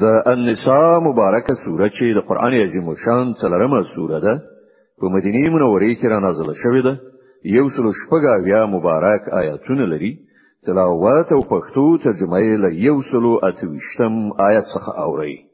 د النساء مبارکه سوره چې د قران عظیم شان څلرمه سوره ده په مدینه منوره کې را نازله شوې ده یو سل شپږ اویا مبارک آیاتونه لري تلاوت او پښتو ترجمه یې له یو سل اتوشتم آیت څخه اوري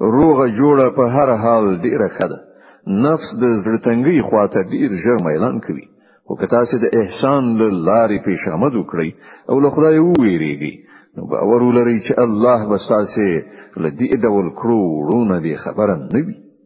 روغه جوړه په هر حال ډیره ښه ده نفس د زړتنګي خواته ډیر ژر میلان کوي او که تاسو د احسان له لارې پیش آمد وکړئ او له خدای وویریږئ نو باور ولرئ چې الله به تاسو له دې ډول کړو وړونه به خبره نه وي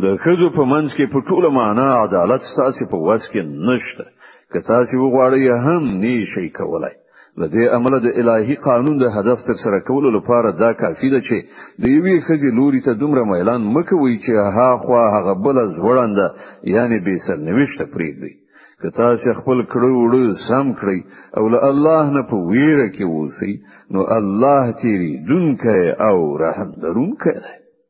د خزو په منځ کې په ټوله معنا عدالت ساسي په وس کې نشته که تاسو وغواړئ هم نشئ کولای د دې عمل د الهي قانون د هدف تر سره کولو لپاره دا کافی ده چې د یوې خزي لوري ته دومره میلان مکوي چې ها خو هغه بل زوړنده یعنی به سرنوشته پریږدي که تاسو خپل کړو وړو سم کړی او له الله نه په ویره کې اوسئ نو الله تیری دونکه او رحم درونکه دی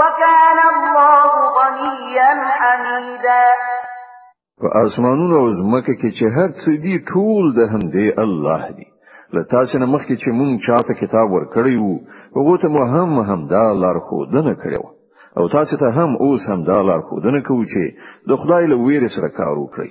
وكان الله غنيا حميدا په اسمانونو او زمکه کې چې هر څه دي ټول د همدې الله دی له تاسو نه مخکې چې مونږ چاته کتاب ورکړی وو هغه ته مو هم همدا لار خو دنه کړو او تاسو ته هم اوس همدا لار خو دنه کوو چې د خدای له ویرې سره کار وکړئ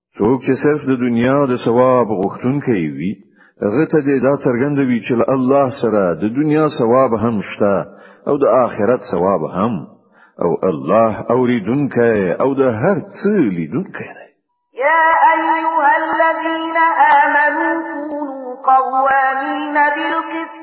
څوک چې صرف د دنیا د ثواب غوښتونکی وي هغه ته دې دا څرګندوي چې له الله سره د دنیا ثواب هم شته او د آخرت ثواب هم او الله اوریدونکی او د هر څه لیدونکی دی یا ایها الذین آمنوا كونوا قوامین بالقسط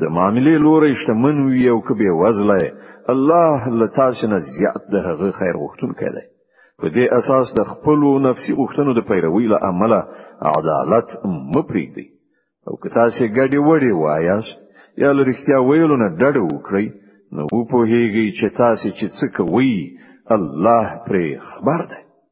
د معاملې لوري شتمن وي او کبه وزله الله لتاسو نه زیات د هغه خیر غوښتونکی دی په دې اساس د خپل نفسي غوښتنو د پیروي له امله عدالت مپریږدي او که تاسو ګډي وړي وایاست یا لريختیا ویلو نه ډډه وکړئ نو په هیږي چې تاسو چې څه کوي الله پرې خبر دی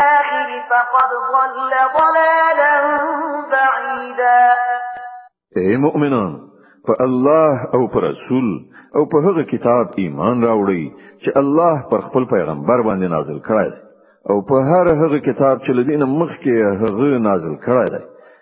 آخر فقد ضل ضلالا بعيدا اے مؤمنان په الله او پر رسول او په هغه کتاب ایمان راوړی چې الله پر خپل پیغمبر باندې نازل کړی او په هر هغه کتاب چې لدین مخکې هغه نازل کړی دی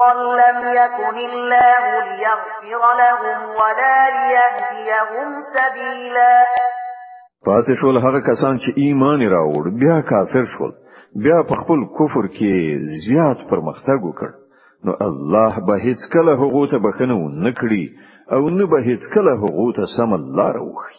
قل لم يكن الله ليغفر لهم ولا ليهديهم سبيلا پاتې شول هغه کسان چې ایمان راوړ بیا کافر شول بیا په خپل کفر کې زیات پرمختګ وکړ نو الله به هیڅ کله هغه ته بخنه و نکړي او نه به هیڅ کله هغه ته سم الله راوخي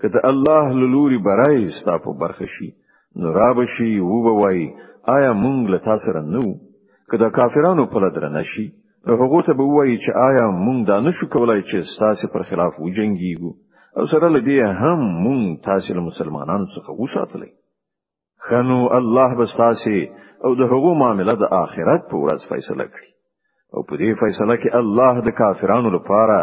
که د الله له لوري برای ستا په برخه شي نو را به شي و به وایي آیا مونږ له تا سره نه وو که د کافرانو په لدر نه شي نو هغه ته به وایي چې آیا مونږ دا نشو کولای چې ستاسو پر خلاف وجنګیږو او سره لدی هم مونږ تاسو له مسلمانانو څخه وساتلی خنو الله بستاسي او د هغو معاملې د آخرت په ورځ فیصله کړي او په دې فیصله کې الله د کافرانو لپاره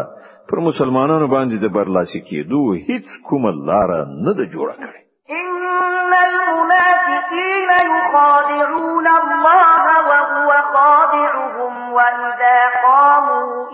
پر مسلمانانو باندې د برلاسي کېدو هیڅ کومه لار نه ده جوړه کړې ان المنافقین یخادعون الله وهو خادعهم واذا قاموا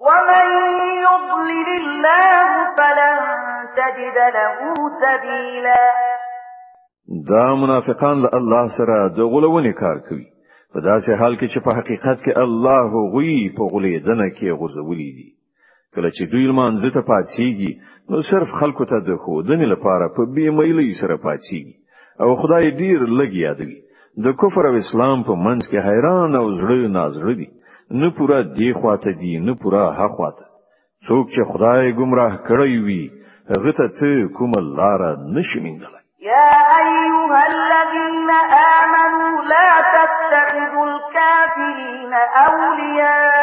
ومن يضلل الله فلن تجد له سبيلا دا منافقان له الله سره د غلوونې کار کوي په داسې حال کې چې په حقیقت کې الله غوي په غلیدنه کې غورځولې دي کله چې دوی لمانځه ته پاتېږي نو صرف خلکو ته د خودنې لپاره په بې مېلۍ سره پاتېږي او خدای ډیر لږ یادوي د کفر او اسلام په منځ کې حیران او زړه نازړه دي نه پورا دی خواته دي نه پورا ها خواته څوک چې خدای گمراه کړی وي هغه ته ته کوم لار نشمیندل يا أيها الذين آمنوا لا تتخذوا الكافرين أولياء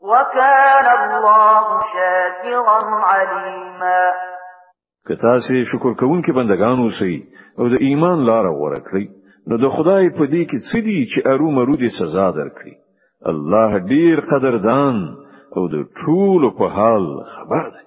وكان الله شاكرا عليما که تاسو شکر کوونکي بندگان اوسئ او د ایمان لار غوړه کړئ نو د خدای په دې کې څه دي چې ارو مرو دې سزا درکړي الله ډیر قدردان او د ټول په حال خبر دی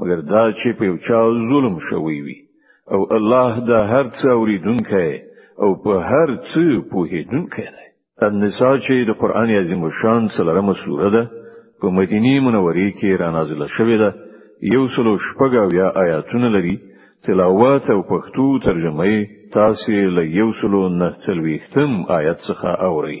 مګر دا چې په یو چا ظلم شوی وي او الله دا هر څه اوریدونکی او په هر څه پوهیدونکی دی النساء چې د قران عظیم شان څلورمه سوره ده په مدینه منوره کې را نازله شوې ده یو سلو شپږ یا آیاتونه لري تلاوت او پښتو ترجمه تاسو له یو سلو نه څلويختم آیت څخه اوري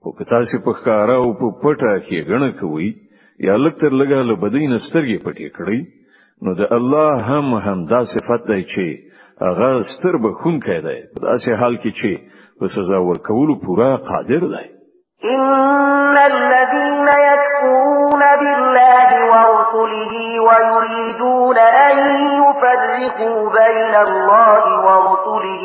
خو که تاسو په ښکارا او په پټه کې غنه کوي یا لکتر لګا له بدین سترګې پټې کړی نو د الله هم هم دا صفت دی چې هغه ستر بخون کړي په داسې حال کې چې په سزا ورکولو پورا قادر دی ان الذين يكفرون بالله ورسله ويريدون ان يفرقوا بين الله ورسله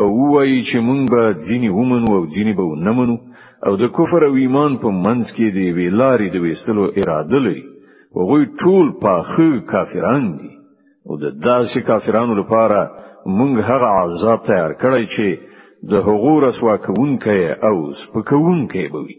او وایي چې مونږ به ځینی ومنو او ځینی به نه منو او د کفر او ایمان په منځ کې دی ویلاري د ویستلو اراده لري هغه ټول پاخه کافران دي او د داسې کافرانو لپاره مونږ هغه عذاب تیار کړی چې د هغو رسوا کوونکی او سپکوونکی به وي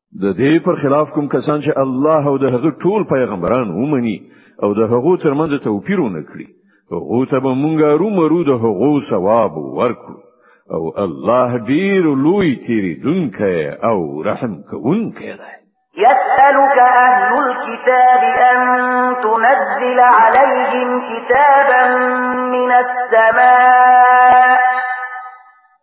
د دې پر خلاف کوم کسان چې الله او د هغه ټول پیغمبران ومني او د هغو ترمنځ توپیر ونه کړي هغه ته به مونږه رومرو د هغو ثواب ورکړو او الله ډیر لوی تیری دونکه او رحم کوونکه دی يسألك أهل الكتاب أن تنزل عليهم كتابا من السماء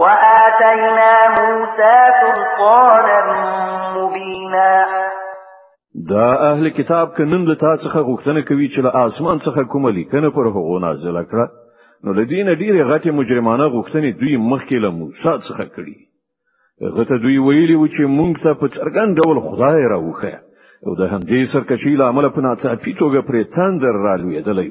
وآتينا موسى سلطانا مبينا دا اهل کتاب کنن له تاسو څخه غوښتنه کوي چې له اسمان څخه کومه لیکنه پر هغو نازله کړه نو د دین ډیره غټه مجرمانه غوښتنې دوی مخکې له موسی څخه کړي هغه ته دوی ویلي و چې مونږ ته په څرګند ډول خدای راوخه او د همدې سرکشي لامل په ناڅاپي توګه پرې تندر رالوېدلی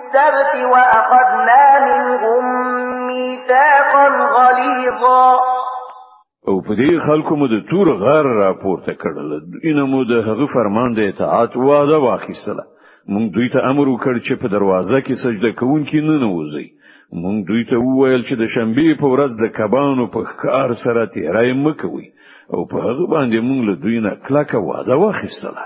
السبت وأخذنا منهم ميثاقا غليظا او په دې خلکو مو د تور غر راپورته کړل اینه مو د هغه فرمان د اطاعت وعده واخیستله مونږ دوی ته امر وکړ چې په دروازه کې سجده کوونکي نه نوځي مونږ دوی ته وویل چې د شنبې په ورځ د کبانو په ښکار سره تیرای مکوي او په هغه باندې مونږ له دوی نه کلکه وعده واخیستله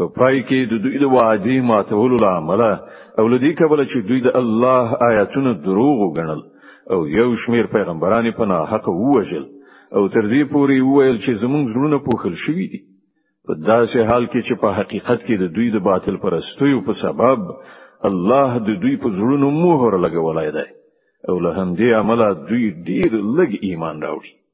په پای کې د دوی د وعده ماتولو لامل او لدی کبل چې دوی د الله آیاتونه دروغ وګڼل او یو شمیر پیغمبران په ناحق ووجل او تر دې پورې وویل چې زمونږ زړونه پوښل شوي دي په داسې حال کې چې په حقیقت کې د دوی د باطل پرستیو په سبب الله د دوی په زړونو مهر لګولای دی او له همدې امله دوی ډیر لږ ایمان راوړي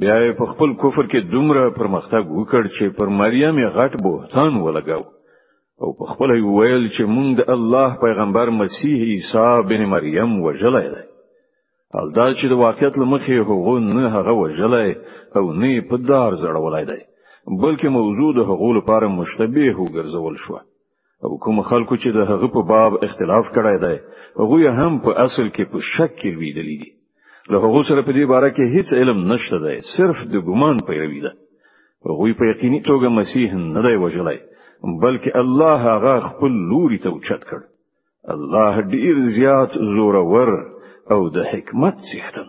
بیا یې په خپل کفر کې دومره پرمختګ وکړ چې پر مریم یې غټ بهتان ولګاو او په خپل ویل چې مونږ د الله پیغمبر مسیح عیسی بن مریم وجلای دی الدا چې د واقعیت لمخې هغه نه هغه وجلای او نه په دار زړولای دی بلکې موضوع د هغو لپاره مشتبه وګرځول شو او کوم خلکو چې د هغه په باب اختلاف کړای دی هغه هم په اصل کې په شک کې وی دي له هغه سره په دې باره کې هیڅ علم نشته دی صرف د ګمان پیروي ده هغه په یقیني توګه مسیح نه دی وژلای بلکې الله هغه خپل لوري ته اوچت کړ الله ډیر زیات زورور او د حکمت څښتن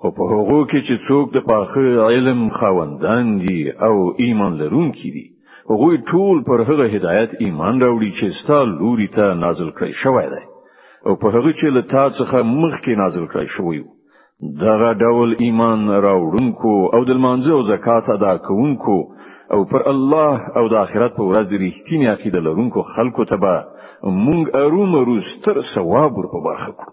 خو په هغو کې چې څوک د پاخه علم خاوندان دي او ایمان لرونکي دي هغه ټول پر هغه هدایت ایمان راوړي چې ستا لوري ته نازل کړی شوی دی او په هغه چې له تا څخه مخکې نازل کړی شوی وو دغه ډول ایمان راوړونکو او د لمانځه او زکات ادا کوونکو او پر الله او د آخرت په ورځ ریښتینی عقیده لرونکو خلکو ته به مونږ ارومرو ستر ثواب ور په برخه کړو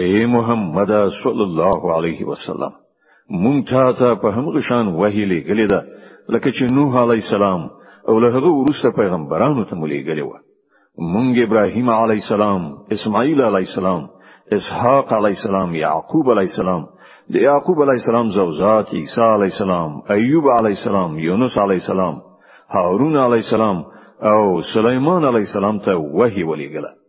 اے محمد صلی الله علیه وسلم مونږ تا ته په همغه شان وحی لګلې ده لکه چې نوح علی السلام او له هغه وروسته پیغمبرانو ته ملګلې و مونږ ابراهیم علی السلام اسماعیل علی السلام اسحاق علی السلام یعقوب علی السلام د یعقوب علی السلام زوجات عیسی علی السلام ایوب علی السلام یونس علی السلام هارون علی السلام او سليمان علی السلام ته وحی ولېګله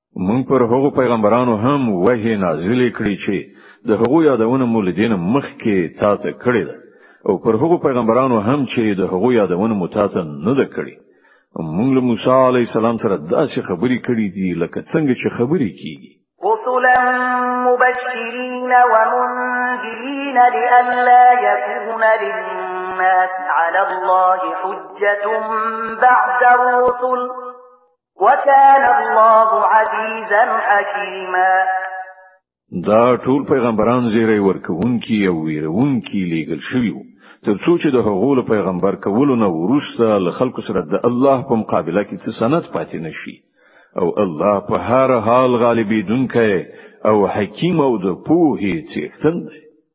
مونږ پر هغو پیغمبرانو هم وحی نازل کړی چې د هغو یادونه مو لدین مخ کې تا ته کړی ده او پر هغو پیغمبرانو هم چې د هغو یادونه مو تا ته نه ده کړی مونږ له موسی علی السلام سره داسې خبرې کړې دي لکه څنګه چې خبرې کیږي رسلا مبشرين ومنذرين لئلا يكون للناس على الله حجة بعد الرسل وكان الله عزيزا حكيما دا ټول پیغمبران زیری ورکوونکي او ویرونکي لیږل شوي وو ترڅو چې د هغو له پیغمبر کولو نه ورسته له خلکو سره د الله په مقابله کې څه سند پاتې نشي او الله په هر حال غالبیدونکی او حکیم او د پوهې څښتن دی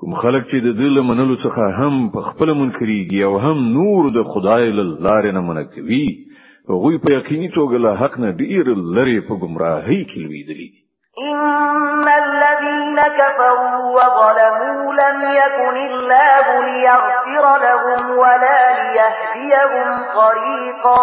کوم خلک چې د دوی له منلو څخه هم په خپل منکريږي او هم نور د خدای له لارې نه منکوي هغوی په یقیني توګه له حق نه ډیر لرې په گمراهۍ کې لویدلي دي إن الذين كفروا وظلموا لم يكن الله ليغفر لهم ولا ليهديهم طريقا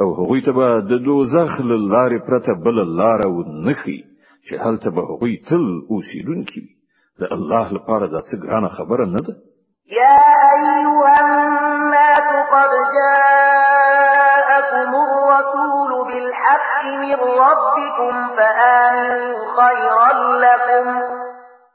او هغوی ته به د دوزخ له لارې پرته بل لار و نخي چې هلته به هغوی تل اوسیدونکي وي د الله لپاره دا څه ګرانه خبره نه ده يا أيها الناس قد جاءكم الرسول بالحق من ربكم فآمنوا خيرا لكم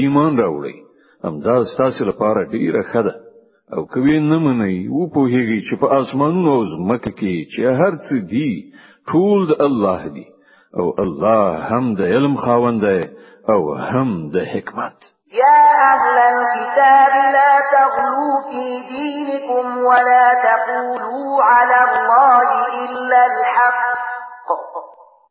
ایمان راوړی همدا ستاسو لپاره ډیره ښه ده او کوي نه مني او په هیږي چې په اسمانونو او زمکه کې چې هر څه دي ټول د الله دي او الله هم د علم خاوند دی او هم د حکمت يا أهل الكتاب لا تغلوا في دينكم ولا تقولوا على الله إلا الحق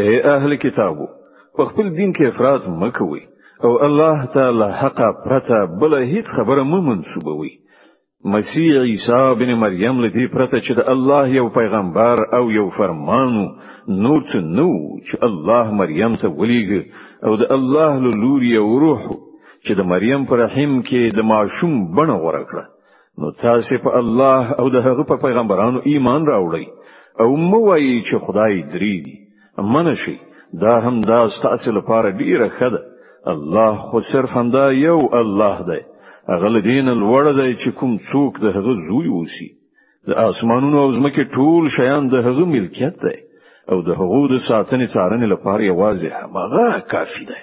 اے اهل کتابو په خپل دین کې افراط مکوي او الله تعالی حق پرته بل هیڅ خبره مو منسوبوي مسیح عیسی بن مریم لدی پرته چې د الله یو پیغمبر او یو فرمان نور څه نو چې الله مریم ته ولېږ او د الله له لوري یو روح چې د مریم پر رحم کې د ماشوم بڼه غوړه کړه نو تاسو په الله او د هغه په پیغمبرانو ایمان راوړئ او مو وایي چې خدای درې دی منشي دا هم دا ستاسو لپاره ډیره ښه ده الله خو صرف همدا یو الله دی هغه لدین لوړ دی چې کوم څوک د هغه زوی وسی د اسمانونو او زمکه ټول شیان د هغه ملکیت دی او د هغو د ساتنې څارنې لپاره یوازې هغه کافی دی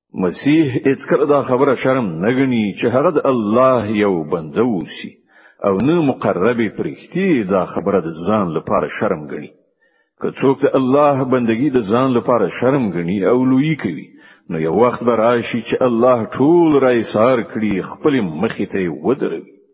مسیح هیڅ کله دا خبره شرم نه غني چې هغه د الله یو بنده وسی او نه مقرب پرښتي دا خبره د ځان لپاره شرم غني که څوک د الله بندگی د ځان لپاره شرم غني او لوی کوي نو یو وخت به راشي چې الله ټول رایسار کړي خپل مخې ته ودروي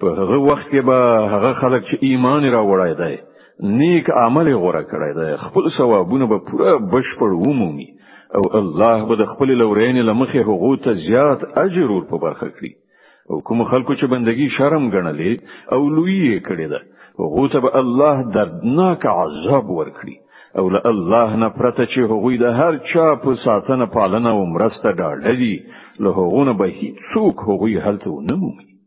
په هغه وخت کې به هغه خلک چې ایمان راوړای دی نیک عمل غوړه کړی دی خپل ثوابونه به پوره بشپړ ومومي او الله به د خپل لورین لمخې هغه ته زیات اجر ور په برخه کړي او کوم خلکو چې بندگی شرم ګڼلې او لوی یې کړې ده هغه ته به الله دردناک عذاب ورکړي او له الله نه پرته چې هغوی د هر چا په ساتنه پالنه او مرسته ډاډه دي له هغونه به هیڅوک هغوی هلته نه مومي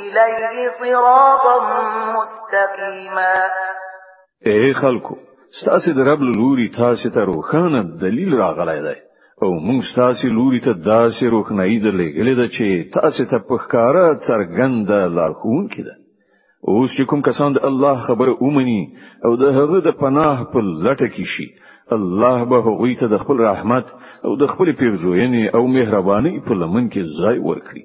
إليه صراطا مستقيما اے خلکو ستاسو د رب لوري تاسو ته روخانه دلیل راغلی دی او موږ ستاسو لوري ته داسې روښنايي درلېږلې ده چې تاسو ته په ښکاره څرګنده لارښوونکې ده اوس چې کوم کسان د الله خبره اومني او د هغه د پناه په لټه کې شي الله به هغوی ته د خپل رحمت او د خپل پیرزوینې او مهرباني په لمن کې ځای ورکړي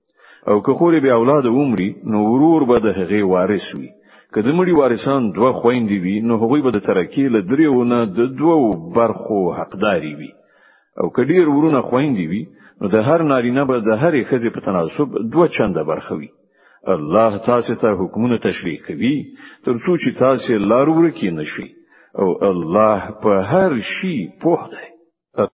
او که خوري به اولاد عمرې نو ورور به د هغې وارث وي که د مړي وارثان دوه خويندې وي نو هغوی به د ترکې له دریونه د دوو برخو حقداري وي او که ډیر ورونه خويندې وي نو د هر نارینه به د هرې ښځې په تناسب دوه چنده برخه وي الله تاسو ته حکمونه تشریح کوي تر څو چې تاسو لار ورکی نشي او الله په هر شي پوه دی